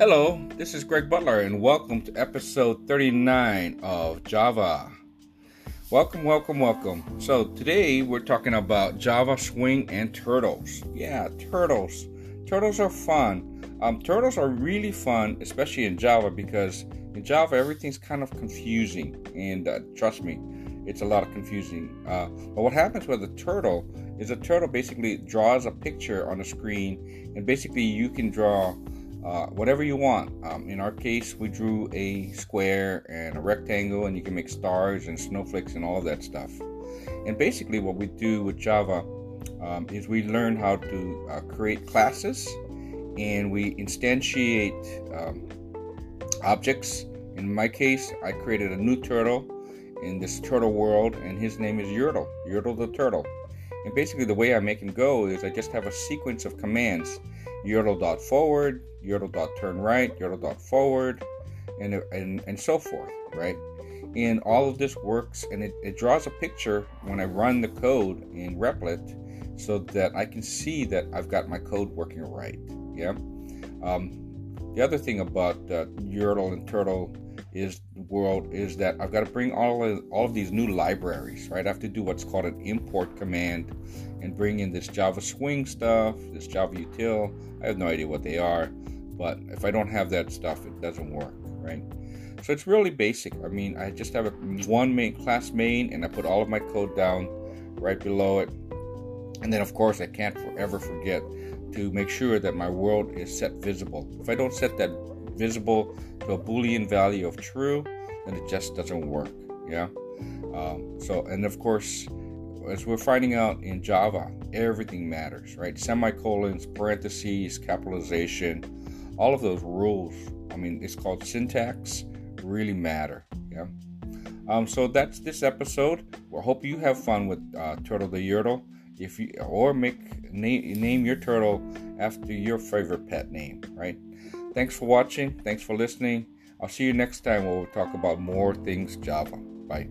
Hello, this is Greg Butler, and welcome to episode 39 of Java. Welcome, welcome, welcome. So, today we're talking about Java Swing and turtles. Yeah, turtles. Turtles are fun. Um, turtles are really fun, especially in Java, because in Java everything's kind of confusing, and uh, trust me, it's a lot of confusing. Uh, but what happens with a turtle is a turtle basically draws a picture on the screen, and basically you can draw uh, whatever you want. Um, in our case, we drew a square and a rectangle, and you can make stars and snowflakes and all that stuff. And basically, what we do with Java um, is we learn how to uh, create classes and we instantiate um, objects. In my case, I created a new turtle in this turtle world, and his name is Yertle, Yertle the turtle. And basically, the way I make him go is I just have a sequence of commands Yertle dot forward, Yertle dot turn right, Yertle dot forward, and, and, and so forth, right? And all of this works and it, it draws a picture when I run the code in Replit so that I can see that I've got my code working right. Yeah. Um, the other thing about uh, Yertle and Turtle is world is that I've got to bring all of all of these new libraries, right? I have to do what's called an import command and bring in this Java Swing stuff, this Java util. I have no idea what they are, but if I don't have that stuff, it doesn't work, right? So it's really basic. I mean, I just have a one main class main, and I put all of my code down right below it. And then, of course, I can't forever forget to make sure that my world is set visible. If I don't set that visible a boolean value of true, then it just doesn't work. Yeah. Um, so, and of course, as we're finding out in Java, everything matters, right? Semicolons, parentheses, capitalization, all of those rules. I mean, it's called syntax, really matter. Yeah. Um, so that's this episode. We hope you have fun with uh, Turtle the Yertle. If you or make name, name your turtle after your favorite pet name, right? Thanks for watching. Thanks for listening. I'll see you next time where we'll talk about more things Java. Bye.